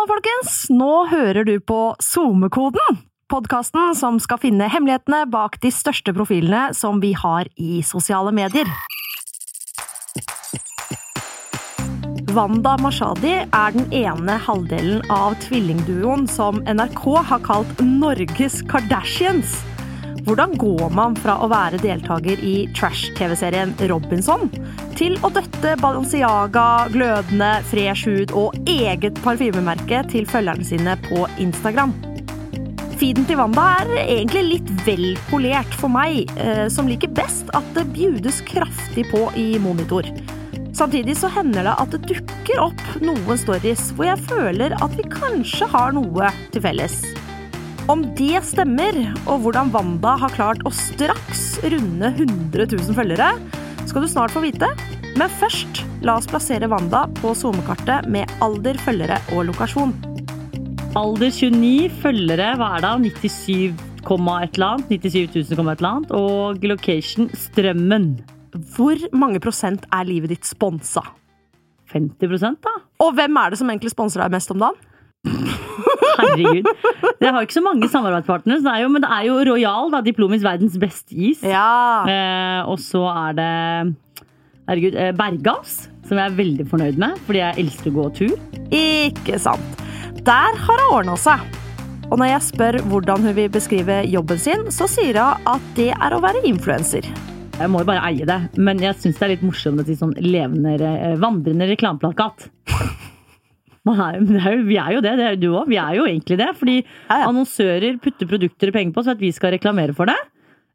Halla, folkens! Nå hører du på SoMe-koden. Podkasten som skal finne hemmelighetene bak de største profilene som vi har i sosiale medier. Wanda Mashadi er den ene halvdelen av tvillingduoen som NRK har kalt Norges Kardashians. Hvordan går man fra å være deltaker i trash-TV-serien Robinson til å døtte Balenciaga, glødende, fresh hud og eget parfymemerke til følgerne sine på Instagram? Feeden til Wanda er egentlig litt vel polert for meg, eh, som liker best at det bjudes kraftig på i monitor. Samtidig så hender det at det dukker opp noen stories hvor jeg føler at vi kanskje har noe til felles. Om det stemmer, og hvordan Wanda har klart å straks runde 100 000 følgere, skal du snart få vite. Men først, la oss plassere Wanda på SoMe-kartet med alder, følgere og lokasjon. Alder 29, følgere, hva er det? 97, et eller annet. 97 000, et eller annet. Og location Strømmen. Hvor mange prosent er livet ditt sponsa? 50% da. Og hvem er det som egentlig sponser deg mest om dagen? Herregud. Jeg har ikke så mange samarbeidspartnere, det jo, men det er jo Royal, da, Diplomis verdens beste is. Ja. Eh, og så er det herregud, eh, Bergas, som jeg er veldig fornøyd med, fordi jeg elsker å gå tur. Ikke sant. Der har hun ordna seg. Og når jeg spør hvordan hun vil beskrive jobben sin, så sier hun at det er å være influenser. Jeg må jo bare eie det, men jeg syns det er litt morsomt å si sånn levende, eh, vandrende reklameplakat. Er, vi er jo det, det er du òg. Vi er jo egentlig det. Fordi annonsører putter produkter og penger på så at vi skal reklamere for det.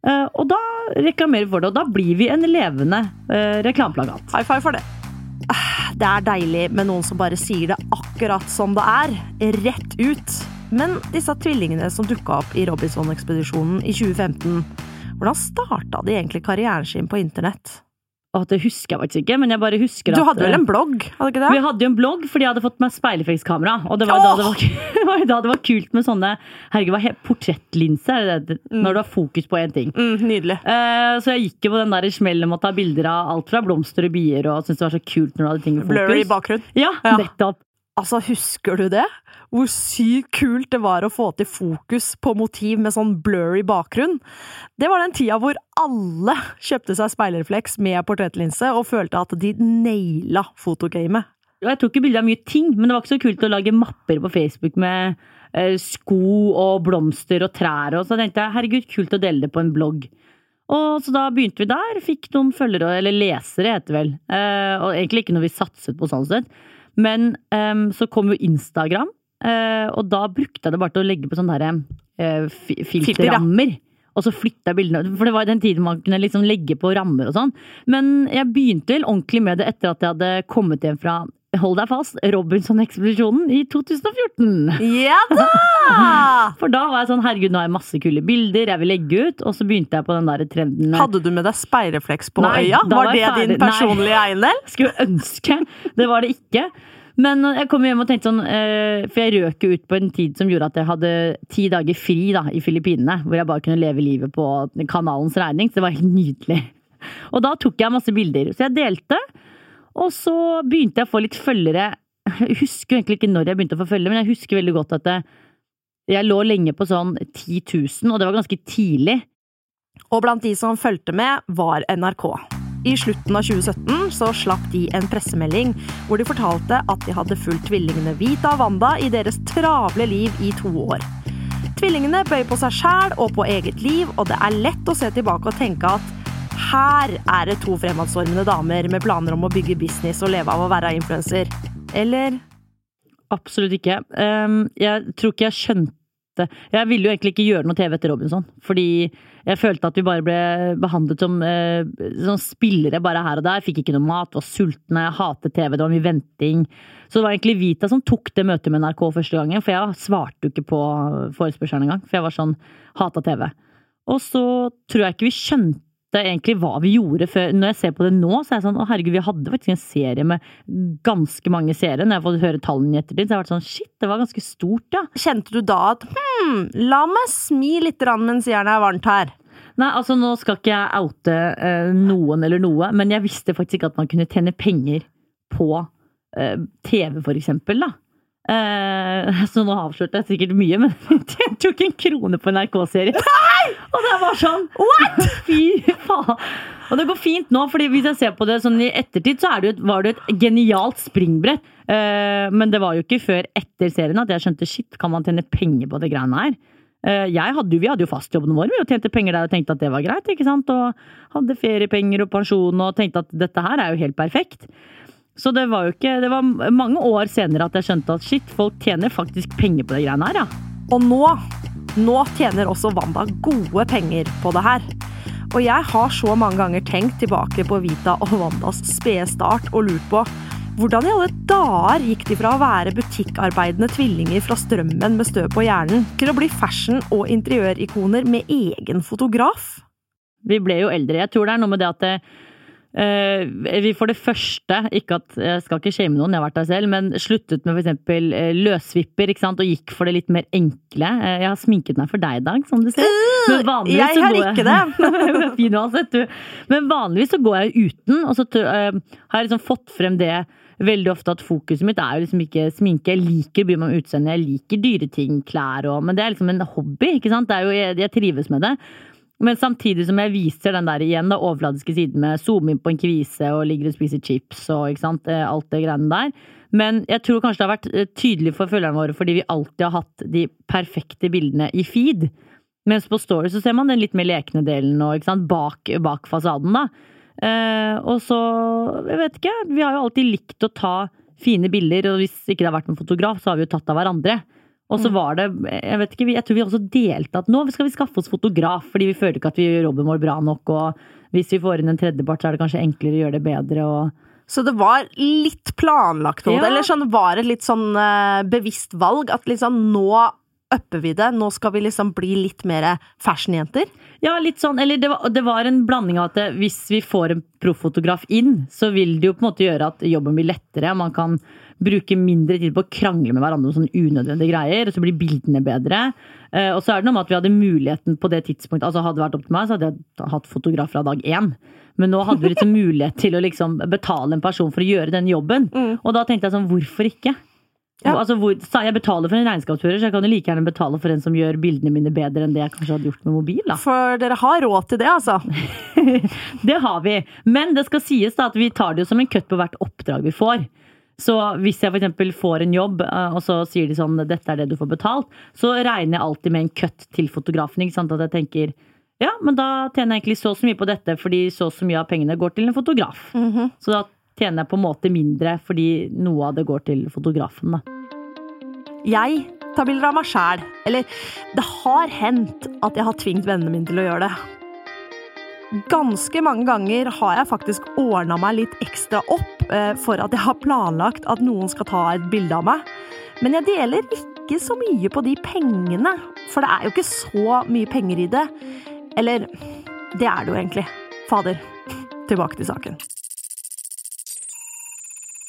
Eh, og da reklamerer vi for det, og da blir vi en levende reklameplakat. High five for det. Ah, det er deilig med noen som bare sier det akkurat som det er. Rett ut. Men disse tvillingene som dukka opp i Robinson-ekspedisjonen i 2015, hvordan starta de egentlig karrieren sin på internett? Og det husker jeg faktisk ikke, men jeg bare husker at Du hadde vel en blogg? hadde ikke det? Vi hadde jo en blogg fordi jeg hadde fått meg speileffektskamera. Og det var, oh! da det, var, da det var kult med sånne herregud, hva portrettlinse mm. når du har fokus på én ting. Mm, nydelig. Uh, så jeg gikk jo på den der smellen med å ta bilder av alt fra blomster og bier og syntes det var så kult når du hadde ting i fokus. Blurry bakgrunn. Ja, ja. nettopp. Altså, husker du det? Hvor sykt kult det var å få til fokus på motiv med sånn blurry bakgrunn. Det var den tida hvor alle kjøpte seg speilrefleks med portrettlinse og følte at de naila fotogamet. Jeg tok ikke bilde av mye ting, men det var ikke så kult å lage mapper på Facebook med eh, sko og blomster og trær og så tenkte jeg herregud, kult å dele det på en blogg. Og så da begynte vi der, fikk noen følgere, eller lesere heter det vel, eh, og egentlig ikke noe vi satset på sånn sett. Men um, så kom jo Instagram, uh, og da brukte jeg det bare til å legge på sånne der, uh, filterrammer. Og så flytta jeg bildene, for det var den tiden man kunne liksom legge på rammer og sånn. Men jeg begynte vel ordentlig med det etter at jeg hadde kommet hjem fra hold deg fast, Robinson-ekspedisjonen i 2014. Ja da! For da var jeg sånn herregud, nå har jeg masse kule bilder, jeg vil legge ut. Og så begynte jeg på den der trenden. Hadde du med deg speirefleks på Nei, øya? Var, var det din personlige eiendel? Skulle ønske. Det var det ikke. Men jeg kom hjem og tenkte sånn, eh, for jeg røk ut på en tid som gjorde at jeg hadde ti dager fri da, i Filippinene. Hvor jeg bare kunne leve livet på kanalens regning. Så det var helt nydelig. Og da tok jeg masse bilder. Så jeg delte. Og så begynte jeg å få litt følgere. Jeg husker egentlig ikke når jeg begynte å få følgere, men jeg husker veldig godt at det, jeg lå lenge på sånn 10 000, og det var ganske tidlig. Og blant de som fulgte med, var NRK. I slutten av 2017 så slapp de en pressemelding hvor de fortalte at de hadde fulgt tvillingene Vita og Wanda i deres travle liv i to år. Tvillingene bøy på seg sjæl og på eget liv, og det er lett å se tilbake og tenke at her er det to fremadstormende damer med planer om å bygge business og leve av å være influenser. Eller? Absolutt ikke. Jeg tror ikke jeg skjønte Jeg ville jo egentlig ikke gjøre noe TV etter Robinson. Fordi jeg følte at vi bare ble behandlet som eh, som spillere bare her og der. Fikk ikke noe mat, var sultne, hatet TV, det var mye venting. Så det var egentlig Vita som tok det møtet med NRK første gangen. For jeg svarte jo ikke på forespørselen engang. For jeg var sånn hata TV. Og så tror jeg ikke vi skjønte egentlig hva vi gjorde før. Når jeg ser på det nå, så er jeg sånn å herregud, vi hadde faktisk en serie med ganske mange seere. Når jeg har fått høre tallene i ettertid, så har jeg vært sånn shit, det var ganske stort, ja. Kjente du da at hm, la meg smi litt mens jernet er varmt her? Nei, altså nå skal ikke jeg oute eh, noen eller noe, men jeg visste faktisk ikke at man kunne tjene penger på eh, TV, for eksempel, da. Eh, så nå avslørte jeg sikkert mye, men jeg tjente jo ikke en krone på NRK-serien. Og det var sånn What?! Fy faen. Og det går fint nå, fordi hvis jeg ser på det sånn i ettertid, så det et, var det et genialt springbrett. Uh, men det var jo ikke før etter serien at jeg skjønte shit, kan man tjene penger på det greiene her? Uh, hadde, vi hadde jo fastjobben vår vi tjente penger der og tenkte at det var greit. ikke sant? Og hadde feriepenger og pensjon og tenkte at dette her er jo helt perfekt. Så det var jo ikke Det var mange år senere at jeg skjønte at shit, folk tjener faktisk penger på de greiene her, ja. Og nå, nå tjener også Wanda gode penger på det her. Og jeg har så mange ganger tenkt tilbake på Vita og Wandas spede start og lurt på hvordan i alle dager gikk de fra å være butikkarbeidende tvillinger fra Strømmen med støv på hjernen, til å bli fashion- og interiørikoner med egen fotograf? Vi ble jo eldre. Jeg tror det er noe med det at Uh, vi for det første, ikke at jeg skal ikke shame noen, jeg har vært der selv, men sluttet med f.eks. Uh, løsvipper ikke sant? og gikk for det litt mer enkle. Uh, jeg har sminket meg for deg i dag, som du ser. Men vanligvis jeg har ikke det! fin uansett, du. Men vanligvis så går jeg uten, og så har jeg liksom fått frem det veldig ofte at fokuset mitt er jo liksom ikke sminke. Jeg liker å bry meg om utseendet, jeg liker dyre ting, klær og Men det er liksom en hobby, ikke sant. Det er jo, jeg, jeg trives med det. Men samtidig som jeg viser den der igjen, da, overfladiske siden med zoome inn på en kvise og ligger og spiser chips og ikke sant, eh, alt det greiene der. Men jeg tror kanskje det har vært eh, tydelig for følgerne våre fordi vi alltid har hatt de perfekte bildene i feed. Mens på Story så ser man den litt mer lekne delen og, ikke sant, bak, bak fasaden, da. Eh, og så, jeg vet ikke, vi har jo alltid likt å ta fine bilder, og hvis ikke det har vært en fotograf, så har vi jo tatt av hverandre. Og så mm. var det Jeg vet ikke, jeg tror vi også delte at nå skal vi skaffe oss fotograf, fordi vi føler ikke at vi gjør jobben vår bra nok. Og hvis vi får inn en tredjepart, så er det kanskje enklere å gjøre det bedre. og så det var litt planlagt, ja. eller sånn, var et litt sånn uh, bevisst valg? At liksom nå upper vi det, nå skal vi liksom bli litt mer fashionjenter? Ja, litt sånn, eller det var, det var en blanding av at hvis vi får en proffotograf inn, så vil det jo på en måte gjøre at jobben blir lettere. Man kan bruke mindre tid på å krangle med hverandre om sånne unødvendige greier, og så blir bildene bedre. Eh, og så er det noe med at vi hadde muligheten på det tidspunktet altså Hadde det vært opp til meg, så hadde jeg hatt fotograf fra dag én. Men nå hadde vi liksom mulighet til å liksom betale en person for å gjøre den jobben. Mm. Og da tenkte jeg sånn, hvorfor ikke? Ja. Altså, hvor, jeg betaler for en regnskapsfører, så jeg kan jo like gjerne betale for en som gjør bildene mine bedre enn det jeg kanskje hadde gjort med mobil. Da. For dere har råd til det, altså? det har vi. Men det skal sies da at vi tar det jo som en kutt på hvert oppdrag vi får. Så hvis jeg f.eks. får en jobb, eh, og så sier de sånn 'dette er det du får betalt', så regner jeg alltid med en cut til fotografen. ikke sant? At jeg tenker ja, men da tjener jeg egentlig så og så mye på dette, fordi så og så mye av pengene går til en fotograf. Mm -hmm. Så da tjener jeg på en måte mindre fordi noe av det går til fotografen, da. Jeg tar bilder av meg sjæl. Eller det har hendt at jeg har tvingt vennene mine til å gjøre det. Ganske mange ganger har jeg faktisk ordna meg litt ekstra opp eh, for at jeg har planlagt at noen skal ta et bilde av meg. Men jeg deler ikke så mye på de pengene, for det er jo ikke så mye penger i det. Eller det er det jo egentlig. Fader, tilbake til saken.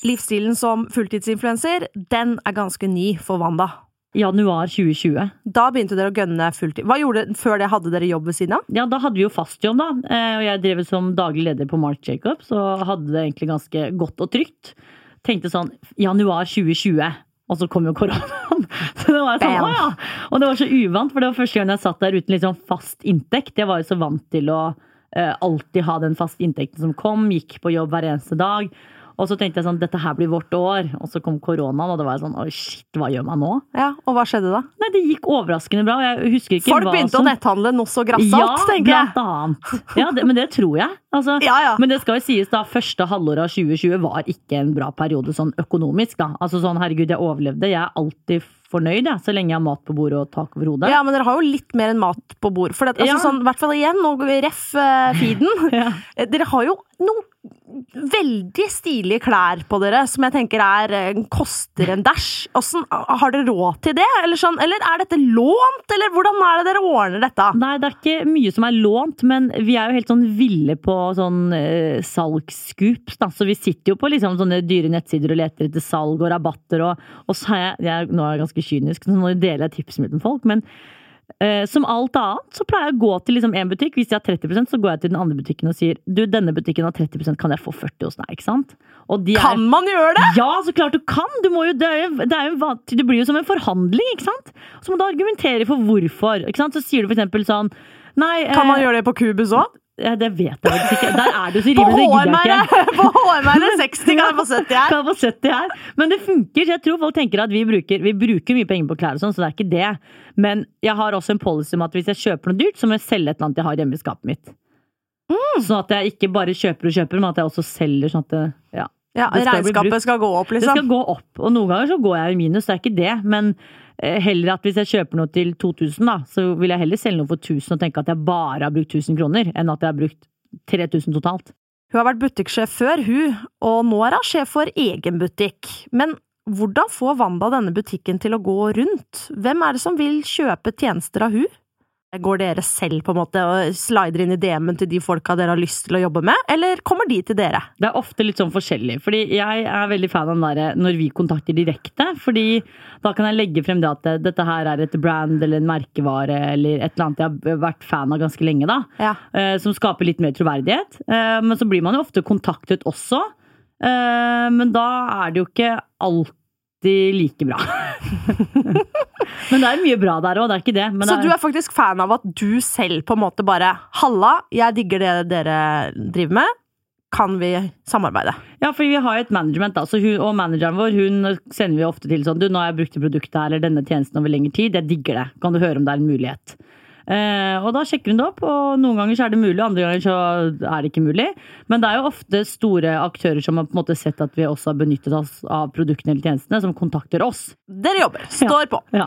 Livsstilen som fulltidsinfluenser, den er ganske ny for Wanda januar 2020. Da begynte dere å gønne fulltid. Hva gjorde dere før det? Hadde dere jobb ved siden av? Ja, da hadde vi jo fast jobb, da. Eh, og jeg drev som daglig leder på Mark Jacobs og hadde det egentlig ganske godt og trygt. Tenkte sånn januar 2020. Og så kom jo koronaen. Så det var sånn, ja! Og det var så uvant, for det var første gang jeg satt der uten liksom fast inntekt. Jeg var jo så vant til å uh, alltid ha den faste inntekten som kom. Gikk på jobb hver eneste dag. Og så tenkte jeg sånn, dette her blir vårt år. Og så kom koronaen, og det var sånn oi shit, hva gjør man nå? Ja, Og hva skjedde da? Nei, Det gikk overraskende bra. Jeg husker ikke Folk hva begynte som... å netthandle noe så grassat, ja, tenker jeg. Blant annet. Ja, det, men det tror jeg. Altså, ja, ja. Men det skal jo sies da, første halvår av 2020 var ikke en bra periode sånn økonomisk. da. Altså sånn, herregud, jeg overlevde. Jeg er alltid fornøyd, ja, så lenge jeg har mat på bordet og tak over hodet. Ja, men dere har jo litt mer enn mat på bord. For det, altså, ja. sånn, hvert fall igjen, nå ref uh, feeden. ja. Dere har jo noe veldig stilige klær på dere som jeg tenker er, eh, koster en dash. har dere råd til det? Eller, sånn, eller, er dette lånt, eller hvordan er det dere ordner dette? Nei, det er ikke mye som er lånt, men vi er jo helt sånn ville på sånn uh, salgsscoops. Så vi sitter jo på liksom sånne dyre nettsider og leter etter salg og rabatter, og, og så er jeg, jeg Nå er jeg ganske kynisk, så nå deler jeg tipset mitt med folk, men som alt annet så pleier jeg å gå til liksom en butikk. Hvis de har 30% så går jeg til den andre butikken og sier du, denne butikken har 30% kan jeg få 40 hos deg? ikke sant? Og de er, Kan man gjøre det?! ja, så klart du kan! Du må jo, det, er jo, det, er jo, det blir jo som en forhandling, ikke sant? Så må du argumentere for hvorfor. ikke sant? Så sier du for eksempel sånn Nei, Kan man eh, gjøre det på Cubus òg? Ja, Det vet jeg faktisk ikke. Der er du så rimelig, det gidder jeg ikke. Det på HM er det 60, kan jeg få 70 her? Kan få 70 her? Men det funker. så Jeg tror folk tenker at vi bruker, vi bruker mye penger på klær, og sånn, så det er ikke det. Men jeg har også en policy om at hvis jeg kjøper noe dyrt, så må jeg selge et eller annet jeg har hjemme i skapet mitt. Mm. Sånn at jeg ikke bare kjøper og kjøper, men at jeg også selger. sånn at det, ja. Ja, Det skal. Regnskapet skal gå opp, Det liksom. skal gå opp, og noen ganger så går jeg i minus, det er ikke det. Men heller at hvis jeg kjøper noe til 2000, da, så vil jeg heller selge noe for 1000 og tenke at jeg bare har brukt 1000 kroner, enn at jeg har brukt 3000 totalt. Hun har vært butikksjef før, hun, og nå er hun sjef for egen butikk. Men hvordan får Wanda denne butikken til å gå rundt? Hvem er det som vil kjøpe tjenester av hun? Går dere selv på en måte og slider inn i DM-en til de folka dere har lyst til å jobbe med, eller kommer de til dere? Det er ofte litt sånn forskjellig. Fordi jeg er veldig fan av den der når vi kontakter direkte. Fordi da kan jeg legge frem det at dette her er et brand eller en merkevare eller et eller annet jeg har vært fan av ganske lenge, da. Ja. eh, Som skaper litt mer troverdighet. Eh, Men så blir man jo ofte kontaktet også. Eh, Men da er det jo ikke alltid like bra. Men det er mye bra der òg, det er ikke det. Så det du er faktisk fan av at du selv på en måte bare Halla, jeg digger det dere driver med. Kan vi samarbeide? Ja, for vi har jo et management, da, så hun, og manageren vår hun sender vi ofte til sånn Du, nå har jeg brukt det produktet eller denne tjenesten over lengre tid, jeg digger det. Kan du høre om det er en mulighet? Eh, og da sjekker hun det opp, og noen ganger så er det mulig, andre ganger så er det ikke mulig. Men det er jo ofte store aktører som har på en måte sett at vi også har benyttet oss av produktene eller tjenestene, som kontakter oss. Dere jobber. Står på. Ja.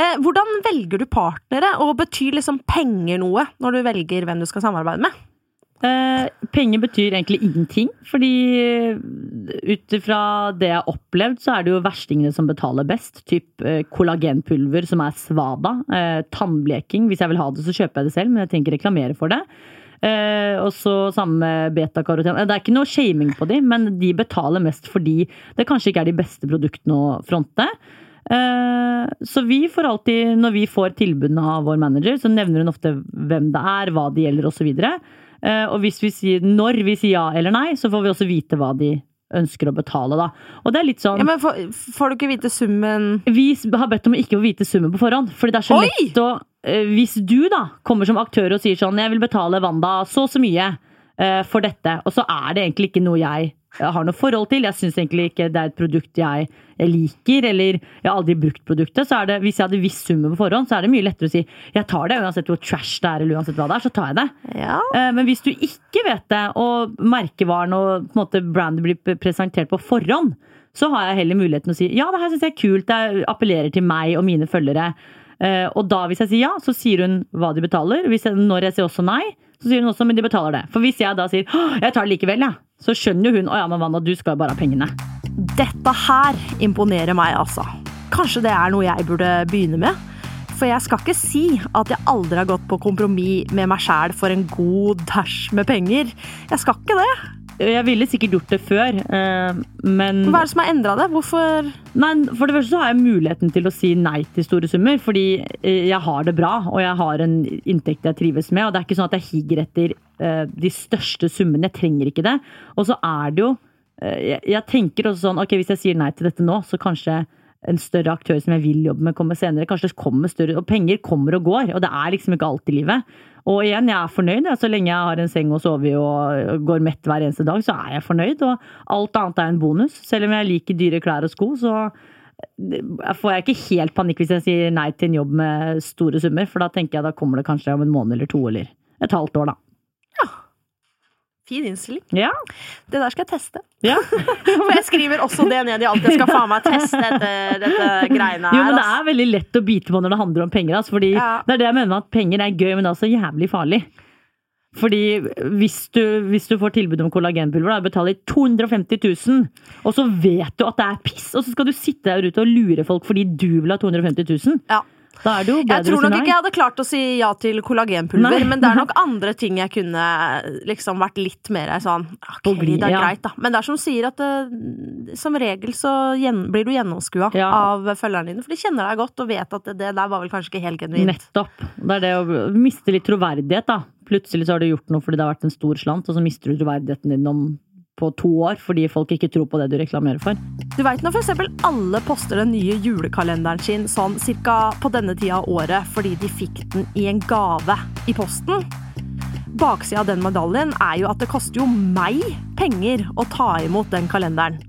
Ja. hvordan velger du partnere, og betyr liksom penger noe når du velger hvem du skal samarbeide med? Eh, penger betyr egentlig ingenting, fordi ut ifra det jeg har opplevd, så er det jo verstingene som betaler best. Typ eh, kollagenpulver som er svada. Eh, tannbleking. Hvis jeg vil ha det, så kjøper jeg det selv, men jeg ikke reklamere for det. Eh, og så samme betakaroten. Eh, Det er ikke noe shaming på de, men de betaler mest fordi det kanskje ikke er de beste produktene å fronte. Eh, Så vi får alltid, når vi får tilbudene av vår manager, så nevner hun ofte hvem det er, hva det gjelder osv. Eh, Og hvis vi sier, når vi sier ja eller nei, så får vi også vite hva de ønsker å betale, da. Og det er litt sånn Ja, men får, får du ikke vite summen vi har bedt om ikke å vite summen på forhånd. Fordi det er så lett å eh, Hvis du da kommer som aktør og sier sånn Jeg vil betale Wanda så og så mye eh, for dette, og så er det egentlig ikke noe jeg har noe forhold til. Jeg syns egentlig ikke det er et produkt jeg, jeg liker, eller jeg har aldri brukt produktet. Så er det, hvis jeg hadde visst summen på forhånd, så er det mye lettere å si jeg tar det, uansett hvor trash det er, eller uansett hva det er, så tar jeg det. Ja. Eh, Men hvis du ikke vet det, og merkevaren og på en måte brandet blir presentert på forhånd, så har jeg heller muligheten å si ja, det her syns jeg er kult, det appellerer til meg og mine følgere. Eh, Og da, hvis jeg sier ja, så sier hun hva de betaler. Hvis jeg, når jeg sier også nei, så sier hun også men de betaler det. For hvis jeg da sier jeg tar det likevel, ja, så skjønner jo hun å ja, men Wanda, du skal jo bare ha pengene. Dette her imponerer meg, altså. Kanskje det er noe jeg burde begynne med? For jeg skal ikke si at jeg aldri har gått på kompromiss med meg sjæl for en god dash med penger. Jeg skal ikke det. Jeg ville sikkert gjort det før, eh, men Hva er det som har endra det? Hvorfor Nei, For det første så har jeg muligheten til å si nei til store summer, fordi eh, jeg har det bra, og jeg har en inntekt jeg trives med. Og det er ikke sånn at jeg higer etter eh, de største summene. Jeg trenger ikke det. Og så er det jo jeg tenker også sånn, ok, hvis jeg sier nei til dette nå, så kanskje en større aktør som jeg vil jobbe med, kommer senere. Kanskje det kommer større Og penger kommer og går, og det er liksom ikke alt i livet. Og igjen, jeg er fornøyd. Så lenge jeg har en seng å sove i og går mett hver eneste dag, så er jeg fornøyd. Og alt annet er en bonus. Selv om jeg liker dyre klær og sko, så får jeg ikke helt panikk hvis jeg sier nei til en jobb med store summer. For da tenker jeg da kommer det kanskje om en måned eller to eller et halvt år, da. Fin innstilling. Ja. Det der skal jeg teste. ja. For jeg skriver også det ned i alt. Jeg skal faen meg teste dette, dette greiene her. Jo, men det er veldig lett å bite på når det handler om penger. Altså, fordi Ja. Det er det jeg mener at penger er gøy, men det er også jævlig farlig. Fordi hvis du, hvis du får tilbud om kollagenpulver, da betaler 250 000, og så vet du at det er piss, og så skal du sitte der ute og lure folk fordi du vil ha 250 000. Ja. Jeg tror nok ikke jeg hadde klart å si ja til kollagenpulver, Nei. men det er nok andre ting jeg kunne liksom vært litt mer sånn Ok, det er ja. greit, da. Men det er som sier at det, som regel så blir du gjennomskua Ja. av følgerne dine, for de kjenner deg godt og vet at det, det der var vel kanskje ikke helt genuint. Nettopp. Det er det å miste litt troverdighet, da. Plutselig så har du gjort noe fordi det har vært en stor slant, og så mister du troverdigheten din om på to år fordi folk ikke tror på det du reklamerer for. Du veit når eksempel alle poster den nye julekalenderen sin sånn cirka på denne tida av året fordi de fikk den i en gave i posten? Baksida av den medaljen er jo at det koster jo meg penger å ta imot den kalenderen.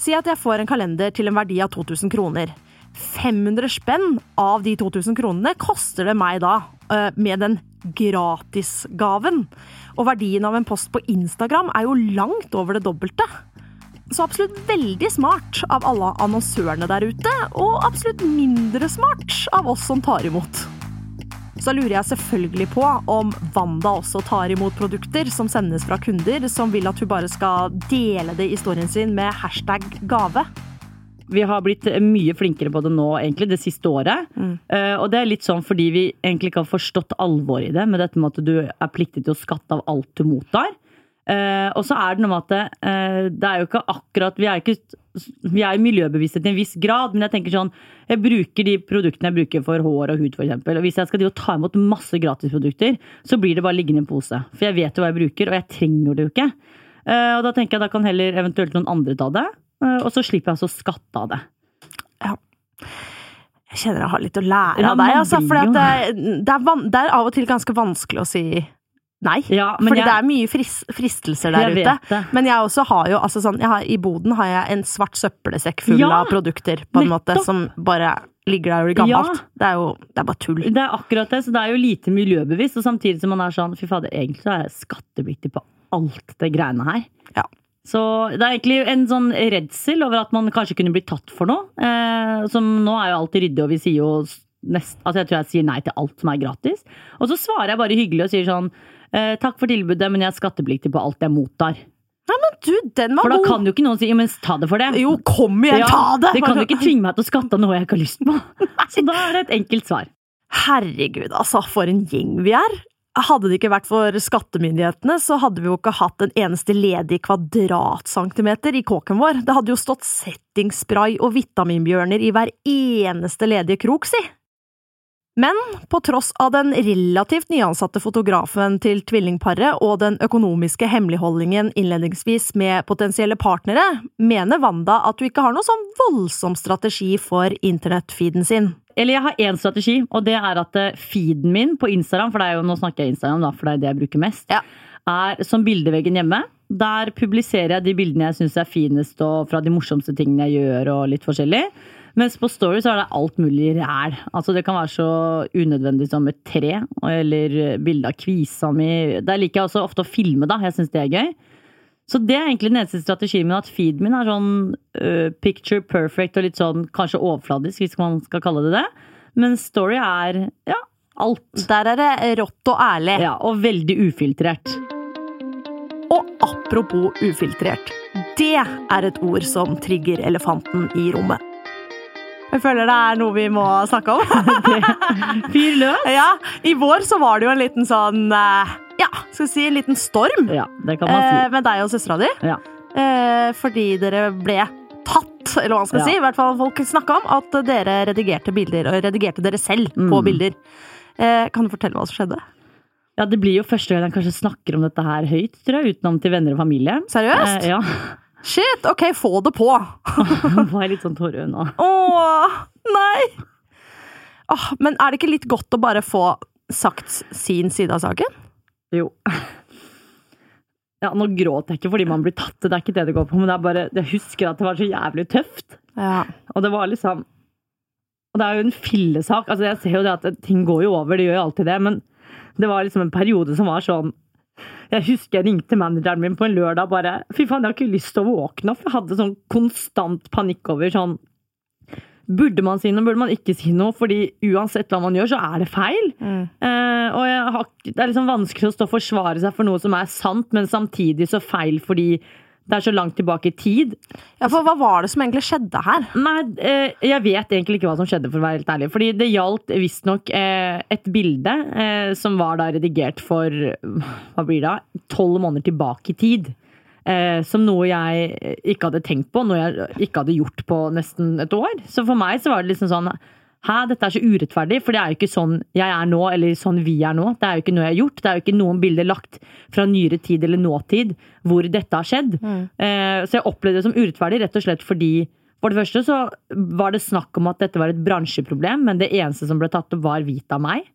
Si at jeg får en kalender til en verdi av 2000 kroner. 500 spenn av de 2000 kronene koster det meg da, eh, med den gratisgaven. Og verdien av en post på Instagram er jo langt over det dobbelte. Så absolutt veldig smart av alle annonsørene der ute, og absolutt mindre smart av oss som tar imot. Så lurer jeg selvfølgelig på om Wanda også tar imot produkter som sendes fra kunder som vil at hun bare skal dele det i storyen sin med hashtag gave. Vi har blitt mye flinkere på det nå, egentlig, det siste året. Eh, og det er litt sånn fordi vi egentlig ikke har forstått alvoret i det, med dette med at du er pliktig til å skatte av alt du mottar. Uh, og så er det noe med at det, uh, det er jo ikke akkurat Vi er ikke vi er miljøbevisste til en viss grad, men jeg tenker sånn Jeg bruker de produktene jeg bruker for hår og hud, eksempel. Og hvis jeg skal ta imot masse gratisprodukter, så blir det bare liggende i en pose. For jeg vet jo hva jeg bruker, og jeg trenger det jo ikke. Uh, og da tenker jeg da kan heller eventuelt noen andre ta det, og så slipper jeg altså å skatte av det. Ja. Jeg kjenner jeg har litt å lære Ja, av deg, altså. For det, det, er det er av og til ganske vanskelig å si nei. Ja, Fordi jeg- det er mye fris, fristelser der ute. det. Men jeg også har jo altså sånn, har, I boden har jeg en svart søppelsekk full Ja, av produkter, på en måte, som bare ligger der og blir gammelt. Ja. Det er jo det er bare tull. Det er akkurat det, så det er jo lite miljøbevisst, og samtidig som man er sånn fy fader, egentlig så er jeg skattepliktig på alt det greiene her. Ja. Så det er egentlig en sånn redsel over at man kanskje kunne bli tatt for noe. Eh, som nå er jo alltid ryddig, og vi sier jo nest, altså jeg tror jeg sier nei til alt som er gratis. Og så svarer jeg bare hyggelig og sier sånn eh, takk for tilbudet, men jeg er skattepliktig på alt jeg mottar. Ja, men du, den var god! For da god! kan jo ikke noen si men ta det for det. Jo, kom igjen, Ja, ta det! det kan jo ikke tvinge meg til å skatte av noe jeg ikke har lyst på. Så da er det et enkelt svar. Herregud, altså, for en gjeng vi er! Hadde det ikke vært for skattemyndighetene, så hadde vi jo ikke hatt en eneste ledig kvadratcentimeter i kåken vår. Det hadde jo stått settingspray og vitaminbjørner i hver eneste ledige krok, si! Men på tross av den relativt nyansatte fotografen til tvillingparet og den økonomiske hemmeligholdningen innledningsvis med potensielle partnere, mener Wanda at hun ikke har noe sånn voldsom strategi for internettfeeden sin. Eller jeg har én strategi, og det er at eh, feeden min på Instagram, for det er jo, nå snakker jeg Instagram, da, for det er det jeg bruker mest, Ja. er som bildeveggen hjemme. Der publiserer jeg de bildene jeg syns er finest, og fra de morsomste tingene jeg gjør, og litt forskjellig. Mens på Story så er det alt mulig ræl. Altså Det kan være så unødvendig som et tre, eller bilde av kvisa mi. Der liker jeg også ofte å filme, da. Jeg syns det er gøy. Så det er egentlig den eneste strategien min, at feeden min er sånn uh, picture perfect og litt sånn kanskje overfladisk, hvis man skal kalle det det. Men story er ja, alt. Der er det rått og ærlig. Ja, og veldig ufiltrert. Og apropos ufiltrert. Det er et ord som trigger elefanten i rommet. Jeg føler det er noe vi må snakke om. Fyr løs! ja, I vår så var det jo en liten sånn eh, Ja, skal vi si en liten storm Ja, det kan man eh, si. med deg og søstera di. Ja. Eh, fordi dere ble tatt, eller hva man skal Ja. si. I hvert fall folk snakka om at dere redigerte bilder, og redigerte dere selv på Mm. bilder. Eh, kan du fortelle hva som skjedde? ja, det blir jo første gang jeg kanskje snakker om dette her høyt, tror jeg, utenom til venner og familie. Seriøst? Eh, ja. Shit, ok, få det på! Nå var jeg litt sånn tårøyd nå. Åh, nei! Åh, men er det ikke litt godt å bare få sagt sin side av saken? Jo. Ja, nå gråter jeg ikke fordi man blir tatt, det er ikke det det går på, men det bare, jeg husker at det var så jævlig tøft. Ja. Og det var liksom Og det er jo en fillesak. Altså, jeg ser jo det at ting går jo over, det gjør jo alltid det, men det var liksom en periode som var sånn Jeg husker jeg ringte manageren min på en lørdag bare Fy faen, jeg har ikke lyst til å våkne opp. Jeg hadde sånn konstant panikk over sånn Burde man si noe, burde man ikke si noe? Fordi uansett hva man gjør, så er det feil. Mm. Eh, og jeg har, det er liksom vanskelig å stå og forsvare seg for noe som er sant, men samtidig så feil fordi Det er så langt tilbake i tid. Ja, for hva var det som egentlig skjedde her? Nei, eh, jeg vet egentlig ikke hva som skjedde, for å være helt ærlig. Fordi det gjaldt visstnok eh, et bilde eh, som var da redigert for hva blir det, tolv måneder tilbake i tid. Eh, som noe jeg ikke hadde tenkt på, noe jeg ikke hadde gjort på nesten et år. Så for meg så var det liksom sånn Hæ, dette er så urettferdig, for det er jo ikke sånn jeg er nå, eller sånn vi er nå. Det er jo ikke noe jeg har gjort. Det er jo ikke noen bilder lagt fra nyere tid eller nåtid hvor dette har skjedd. Mm. Eh, så jeg opplevde det som urettferdig rett og slett fordi for det første så var det snakk om at dette var et bransjeproblem, men det eneste som ble tatt opp, var hvit av meg.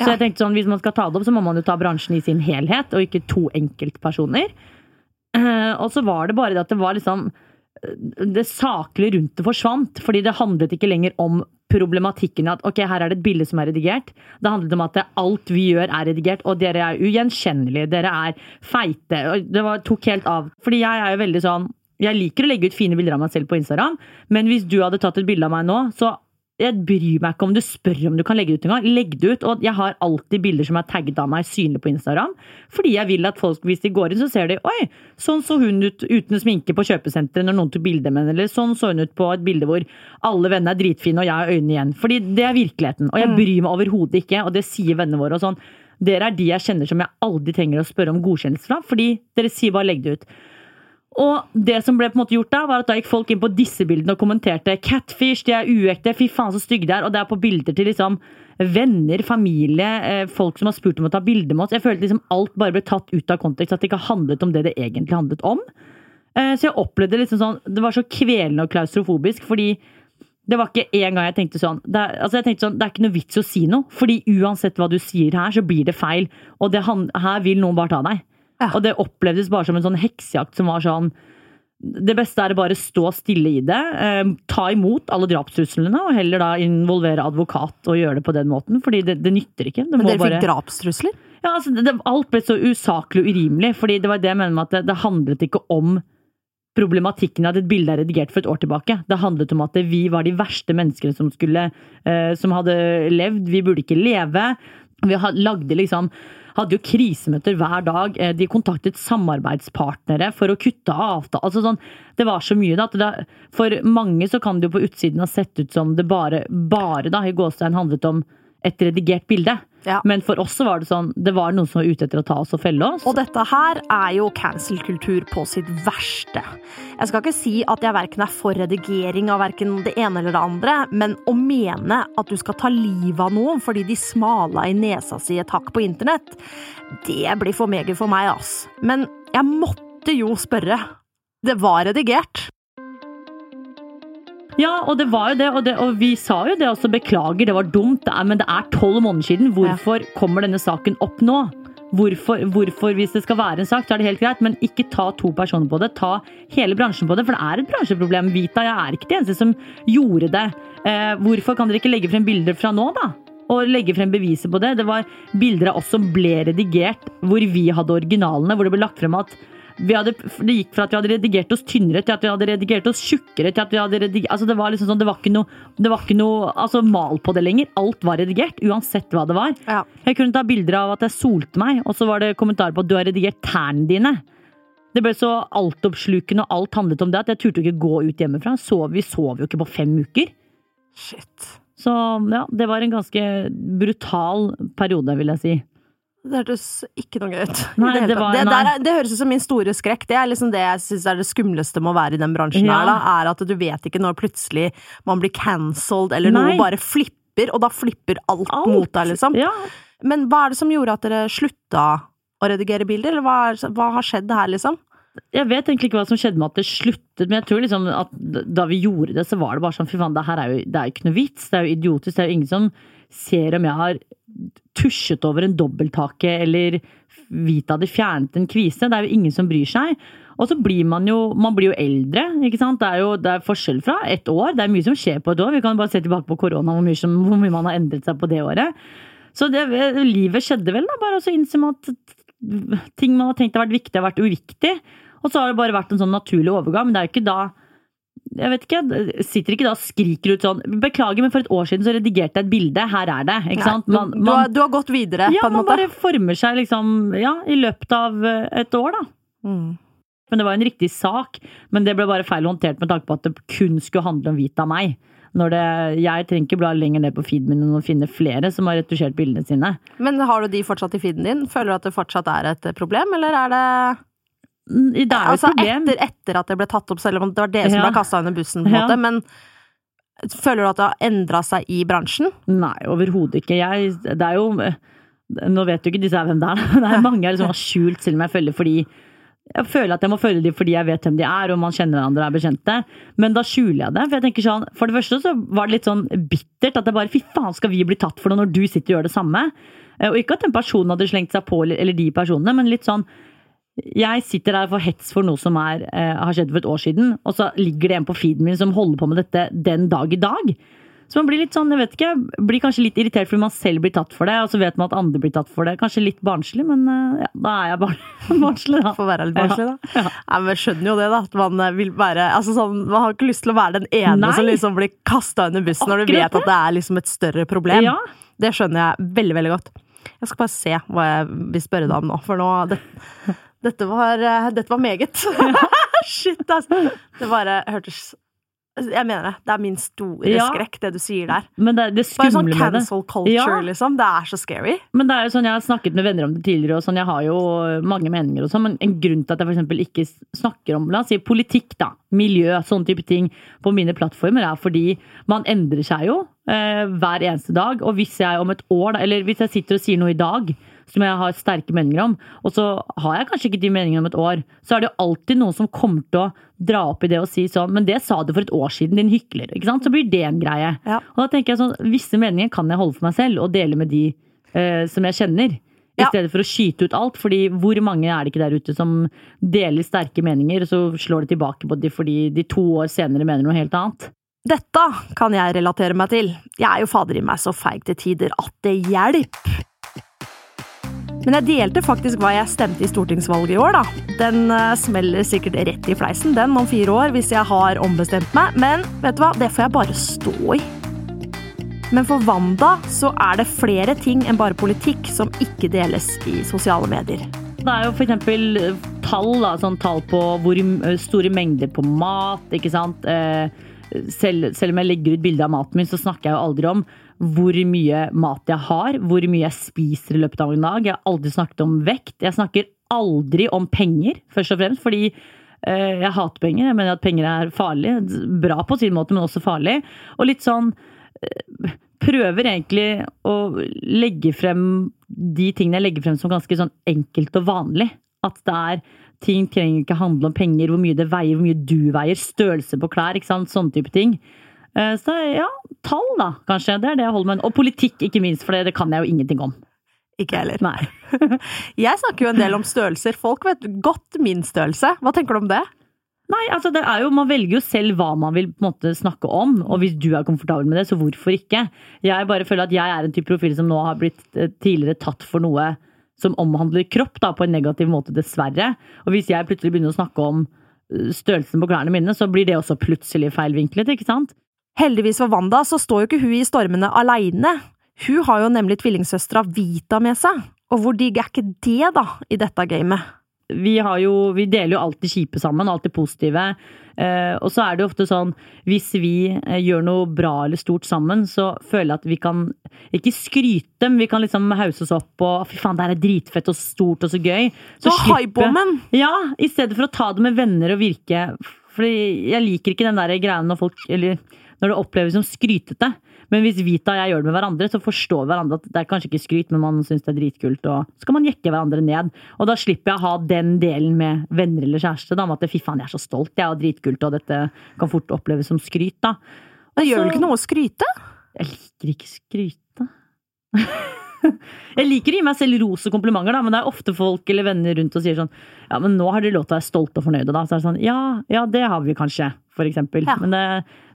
Så ja. jeg tenkte sånn, hvis man skal ta det opp, så må man jo ta bransjen i sin helhet, og ikke to enkeltpersoner. Eh, og så var det bare det at det var liksom Det saklige rundt det forsvant. Fordi det handlet ikke lenger om problematikken at ok, her er det et bilde som er redigert. Det handlet om at alt vi gjør er redigert, og dere er ugjenkjennelige. Dere er feite. og Det var, tok helt av. Fordi jeg er jo veldig sånn jeg liker å legge ut fine bilder av meg selv på Instagram, men hvis du hadde tatt et bilde av meg nå, så jeg bryr meg ikke om du spør om du kan legge det ut engang. Legg det ut. Og jeg har alltid bilder som er tagget av meg synlig på Instagram. Fordi jeg vil at folk, hvis de går inn, så ser de Oi, sånn så hun ut uten sminke på kjøpesenteret når noen tok bilde med henne. Eller sånn så hun ut på et bilde hvor alle vennene er dritfine og jeg har øynene igjen. Fordi det er virkeligheten. Og jeg mm. bryr meg overhodet ikke, og det sier vennene våre og sånn. Dere er de jeg kjenner som jeg aldri trenger å spørre om godkjennelse fra, fordi dere sier bare legg det ut. Og det som ble på en måte gjort da, var at da gikk folk inn på disse bildene og kommenterte 'catfish', de er uekte, fy faen så stygge de er. Og det er på bilder til liksom venner, familie, eh, folk som har spurt om å ta bilde med oss. Jeg følte liksom alt bare ble tatt ut av kontekst, at det ikke handlet om det det egentlig handlet om. Eh, så jeg opplevde liksom sånn Det var så kvelende og klaustrofobisk, fordi det var ikke en gang jeg tenkte sånn det er, altså jeg tenkte sånn, det er ikke noe vits å si noe, fordi uansett hva du sier her, så blir det feil. Og det, her vil noen bare ta deg. Ja. Og det opplevdes bare som en sånn heksejakt som var sånn det beste er å bare stå stille i det. Eh, ta imot alle drapstruslene, og heller da involvere advokat og gjøre det på den måten. Fordi det, det nytter ikke. Det Men dere fikk drapstrusler? Ja, altså, det, alt ble så usaklig og urimelig. fordi det var det jeg mener med at det, det handlet ikke om problematikken at et bilde er redigert for et år tilbake. Det handlet om at vi var de verste menneskene som, skulle, eh, som hadde levd. Vi burde ikke leve. Vi lagde liksom hadde jo krisemøter hver dag. Eh, de kontaktet samarbeidspartnere for å kutte avtale. Altså sånn, det var så mye, da. For mange så kan det jo på utsiden ha sett ut som det bare, bare da, i gåstein handlet om et redigert bilde. Ja. Men for oss så var det sånn Det var noen som var ute etter å ta oss og felle oss. Og dette her er jo cancel-kultur på sitt verste. Jeg skal ikke si at jeg verken er for redigering av verken det ene eller det andre, men å mene at du skal ta livet av noen fordi de smala i nesa si et hakk på internett, det blir for meget for meg, ass. Men jeg måtte jo spørre. Det var redigert. Ja, og det var jo det, og, det, og vi sa jo det også. Beklager, det var dumt, det er, men det er tolv måneder siden. Hvorfor ja. kommer denne saken opp nå? Hvorfor, hvorfor, hvis det skal være en sak, så er det helt greit, men ikke ta to personer på det. Ta hele bransjen på det, for det er et bransjeproblem. Vita, jeg er ikke det eneste som gjorde det. Eh, hvorfor kan dere ikke legge frem bilder fra nå, da? Og legge frem beviser på det. Det var bilder av oss som ble redigert, hvor vi hadde originalene, hvor det ble lagt frem at hadde, det gikk fra at vi hadde redigert oss tynnere, til at vi hadde redigert oss tjukkere. til at vi hadde redigert, altså Det var liksom sånn, det var ikke noe, det var ikke noe altså mal på det lenger. Alt var redigert, uansett hva det var. Ja. Jeg kunne ta bilder av at jeg solte meg, og så var det kommentarer på at du har redigert tærne dine. Det ble så altoppslukende, og alt handlet om det, at jeg turte ikke gå ut hjemmefra. Så, vi sov jo ikke på fem uker. Shit. Så ja, det var en ganske brutal periode, vil jeg si. Det hørtes ikke noe gøy ut. Nei, det, var, det, der, det, høres ut som min store skrekk. Det er liksom det jeg syns er det skumleste med å være i den bransjen ja. her, da, er at du vet ikke når plutselig man blir cancelled, eller Nei. noe bare flipper, og da flipper alt, alt. mot deg, liksom. Ja. Men hva er det som gjorde at dere slutta å redigere bilder, eller hva, er, hva har skjedd her, liksom? Jeg vet egentlig ikke hva som skjedde med at det sluttet, men jeg tror liksom at da vi gjorde det, så var det bare sånn fy faen, det her er jo, det er jo ikke noe vits. Det er jo idiotisk. Det er jo ingen som ser om jeg har tusjet over en dobbelthake eller Vita hadde fjernet en kvise. Det er jo ingen som bryr seg. Og så blir man jo, man blir jo eldre. ikke sant? Det er jo det er forskjell fra ett år. Det er mye som skjer på et år. Vi kan bare se tilbake på korona, hvor hvor mye man har endret seg på det året. Så det, livet skjedde vel, da. Bare å innse at ting man har tenkt har vært viktig, har vært uviktig. Og så har det bare vært en sånn naturlig overgang. Men det er jo ikke da jeg vet ikke, sitter ikke da og skriker ut sånn 'Beklager, men for et år siden så redigerte jeg et bilde. Her er det.' Ikke sant? Man, man, du, har, du, har, gått videre, ja, på en måte? Ja, man bare former seg liksom Ja, i løpet av eh, et år, da. Mm. Men det var en riktig sak, men det ble bare feil håndtert med tanke på at det kun skulle handle om hvit av meg. Når det, jeg trenger ikke bla lenger ned på feeden min og finne flere som har retusjert bildene sine. Men har du de fortsatt i feeden din? Føler du at det fortsatt er et problem, eller er det Det er jo Altså et problem. etter, etter at det ble tatt opp, selv om det var dere som Ja. ble kasta under bussen, på en Ja. måte, men føler du at det har endra seg i bransjen? Nei, overhodet ikke. Jeg, det er jo Nå vet jo ikke disse her hvem det er, men det er mange jeg liksom har skjult selv om jeg følger fordi jeg føler at jeg må følge dem fordi jeg vet hvem de er, og man kjenner hverandre og er bekjente. Men da skjuler jeg det. For jeg tenker sånn, for det første så var det litt sånn bittert at det bare fy faen skal vi bli tatt for det når du sitter og gjør det samme. Eh, Og ikke at den personen hadde slengt seg på, eller eller de personene, men litt sånn jeg sitter der for hets for noe som er, eh, har skjedd for et år siden, og så ligger det en på feeden min som holder på med dette den dag i dag. Så man blir litt sånn, jeg vet ikke, blir kanskje litt irritert fordi man selv blir tatt for det, og så vet man at andre blir tatt for det. Kanskje litt barnslig, men eh, ja, da er jeg bar barnslig, da. Får være litt barnslig, da. Nei, men jeg skjønner jo det, da. At man eh, vil være altså sånn, Man har ikke lyst til å være den ene Nei. som liksom blir kasta under bussen når du vet vet at det er liksom et større problem. Ja. Det skjønner jeg veldig, veldig godt. Jeg skal bare se hva jeg vil spørre deg om nå, for nå det, Dette var, eh, dette var meget. Shit, altså. Det bare hørtes Jeg mener det. Det er min store Ja. skrekk, det du sier der. Men det, det Bare sånn cancel culture, Ja. liksom. Det er så scary. Men det er jo sånn, jeg har snakket med venner om det tidligere, og sånn, jeg har jo mange meninger og sånn, men en grunn til at jeg for ikke snakker om, la oss si politikk da, miljø, sånne type ting på mine plattformer, er fordi man endrer seg jo eh, hver eneste dag, og hvis jeg om et år, da, eller hvis jeg sitter og sier noe i dag, som jeg har sterke meninger om, og så har jeg kanskje ikke de meningene om et år, så er det jo alltid noen som kommer til å dra opp i det og si sånn, men det sa du for et år siden, din hykler, ikke sant? Så blir det en greie. Ja. Og da tenker jeg sånn, visse meninger kan jeg holde for meg selv, og dele med de eh, som jeg kjenner. I Ja. stedet for å skyte ut alt, fordi hvor mange er det ikke der ute som deler sterke meninger, og så slår det tilbake på de fordi de to år senere mener noe helt annet. Dette kan jeg relatere meg til. Jeg er jo fader i meg så feig til tider at det hjelper. Men jeg delte faktisk hva jeg stemte i stortingsvalget i år, da. Den eh, smeller sikkert rett i fleisen, den, om fire år, hvis jeg har ombestemt meg. Men vet du hva, det får jeg bare stå i. Men for Wanda så er det flere ting enn bare politikk som ikke deles i sosiale medier. Det er jo eksempel eh, tall, da, sånn tall på hvor eh, store mengder på mat, ikke sant. Selv, selv om jeg legger ut bilde av maten min, så snakker jeg jo aldri om hvor mye mat jeg har, hvor mye jeg spiser i løpet av en dag. Jeg har aldri snakket om vekt. Jeg snakker aldri om penger, først og fremst, fordi eh, jeg hater penger. Jeg mener at penger er farlig. Bra på sin måte, men også farlig. Og litt sånn eh, Prøver egentlig å legge frem de tingene jeg legger frem som ganske sånn enkelt og vanlig. At det er Ting trenger ikke handle om penger, hvor mye det veier, hvor mye du veier, størrelse på klær, ikke sant, sånne type ting. Eh, Så ja, tall da, kanskje. Det er det jeg holder med. Og politikk, ikke minst, for det, kan jeg jo ingenting om. Ikke jeg heller. Nei. Jeg snakker jo en del om størrelser. Folk vet godt min størrelse. Hva tenker du om det? Nei, altså det er jo, Man velger jo selv hva man vil på en måte snakke om, og hvis du er komfortabel med det, så hvorfor ikke? Jeg bare føler at jeg er en type profil som nå har blitt eh, tidligere tatt for noe som omhandler kropp, da, på en negativ måte, dessverre. Og hvis jeg plutselig begynner å snakke om eh, størrelsen på klærne mine, så blir det også plutselig feilvinklet, ikke sant? Heldigvis for Wanda så står jo ikke hun i stormene aleine. Hun har jo nemlig tvillingsøstera Vita med seg. Og hvor digg er ikke det, da, i dette gamet? vi, har jo, vi deler jo alltid kjipe sammen, alltid positive. Eh, og så er det jo ofte sånn, hvis vi eh, gjør noe bra eller stort sammen, så føler jeg at vi kan ikke skryte, men vi kan liksom hause oss opp og fy faen, det her er dritfett og stort og så gøy. Så slipper- hype-woman! Ja, i stedet for å ta det med venner og virke Fordi jeg liker ikke den der greia når folk Eller når det oppleves som skrytete. Men hvis Vita og jeg gjør det med hverandre, så forstår hverandre at det er kanskje ikke skryt, men man syns det er dritkult. Og så kan man jekke hverandre ned. Og da slipper jeg å ha den delen med venner eller kjæreste. Da, om at fy faen, jeg er så stolt, jeg, og dritkult, og dette kan fort oppleves som skryt. da. Det gjør vel ikke noe å skryte? Jeg liker ikke skryte. Jeg liker å gi meg selv ros og komplimenter, da, men det er ofte folk eller venner rundt og sier sånn Ja, men nå har dere lov til å være stolte og fornøyde, da. Så er det sånn Ja, ja, det har vi kanskje, for eksempel. Ja. Men det,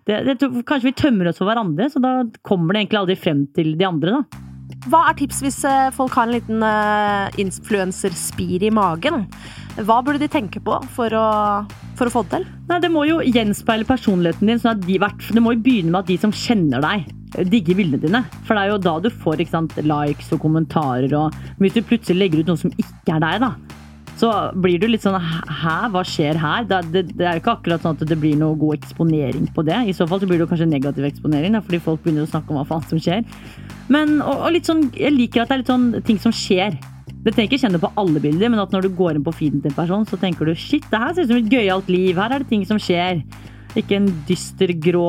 det, det, kanskje vi tømmer oss for hverandre, så da kommer det egentlig aldri frem til de andre, da. Hva er tips hvis eh, folk har en liten uh, influenserspir i magen? Hva burde de tenke på for å, for å få det til? Nei, Det må jo gjenspeile personligheten din. sånn at de, Det må jo begynne med at de som kjenner deg, digger bildene dine. For det er jo da du får sant, likes og kommentarer. Og hvis du plutselig legger ut noe som ikke er deg, da, så blir du litt sånn Hæ, hva skjer her? Det, det, det er jo ikke akkurat sånn at det blir noe god eksponering på det. I så fall så blir det kanskje negativ eksponering, da, fordi folk begynner å snakke om hva faen som skjer. Men, og, og litt sånn, jeg liker at det er litt sånn ting som skjer. Det trenger ikke kjenne på alle bilder, men at når du går inn på feeden til en person, så tenker du shit, det her ser ut som et gøyalt liv. Her er det ting som skjer. Ikke en dyster, grå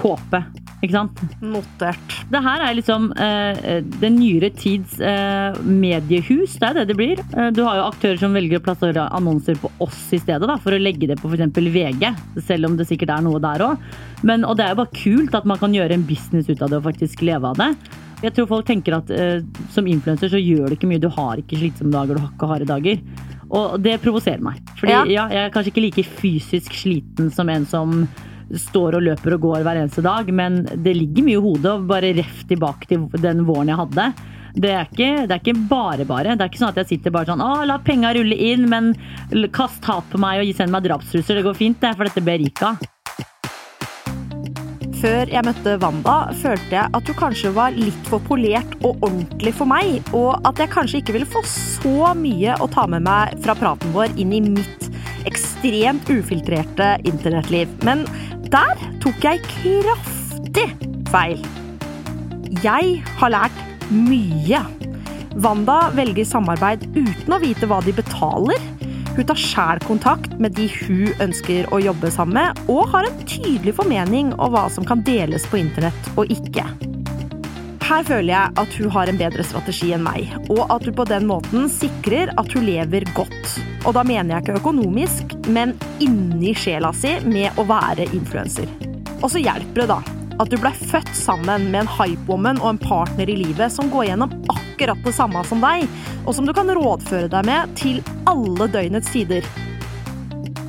kåpe. Ikke sant? Notert. Det her er liksom eh, den nyere tids eh, mediehus. Det er det det blir. Eh, du har jo aktører som velger å plassere annonser på oss i stedet, da, for å legge det på f.eks. VG. Selv om det sikkert er noe der òg. Og det er jo bare kult at man kan gjøre en business ut av det og faktisk leve av det. Jeg tror folk tenker at eh, som influenser så gjør det ikke mye. Du har ikke slitsomme dager, du har ikke harde dager. Og det provoserer meg. Fordi Ja. ja, jeg er kanskje ikke like fysisk sliten som en som står og løper og går hver eneste dag, men det ligger mye i hodet. Og bare ref tilbake til den våren jeg hadde. Det er, ikke, det er ikke bare bare. Det er ikke sånn at jeg sitter bare sånn Å, la penga rulle inn, men kast hat på meg og send meg drapstrusler. Det går fint, det, for dette ber rika.» av. Før jeg møtte Wanda, følte jeg at hun kanskje var litt for polert og ordentlig for meg, og at jeg kanskje ikke ville få så mye å ta med meg fra praten vår inn i mitt ekstremt ufiltrerte internettliv. Men der tok jeg kraftig feil. Jeg har lært mye. Wanda velger samarbeid uten å vite hva de betaler. Hun tar sjæl kontakt med de hun ønsker å jobbe sammen med, og har en tydelig formening om hva som kan deles på internett og ikke. Her føler jeg at hun har en bedre strategi enn meg, og at hun på den måten sikrer at hun lever godt. Og da mener jeg ikke økonomisk, men inni sjela si med å være influenser. Og så hjelper det, da, at du blei født sammen med en hypewoman og en partner i livet som går gjennom akkurat det samme som deg, og som du kan rådføre deg med til alle døgnets tider.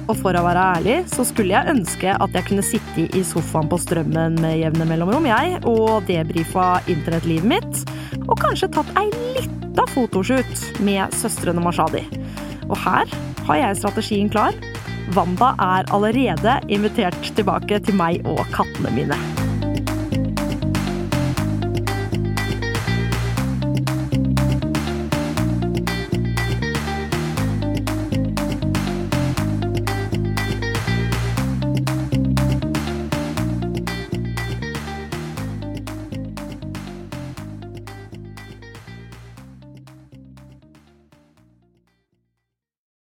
Og for å være ærlig, så skulle jeg ønske at jeg kunne sitte i sofaen på Strømmen med jevne mellomrom, jeg, og debrifa internettlivet mitt, og kanskje tatt ei lita fotoshoot med søstrene Mashadi. Og her har jeg strategien klar. Wanda er allerede invitert tilbake til meg og kattene mine.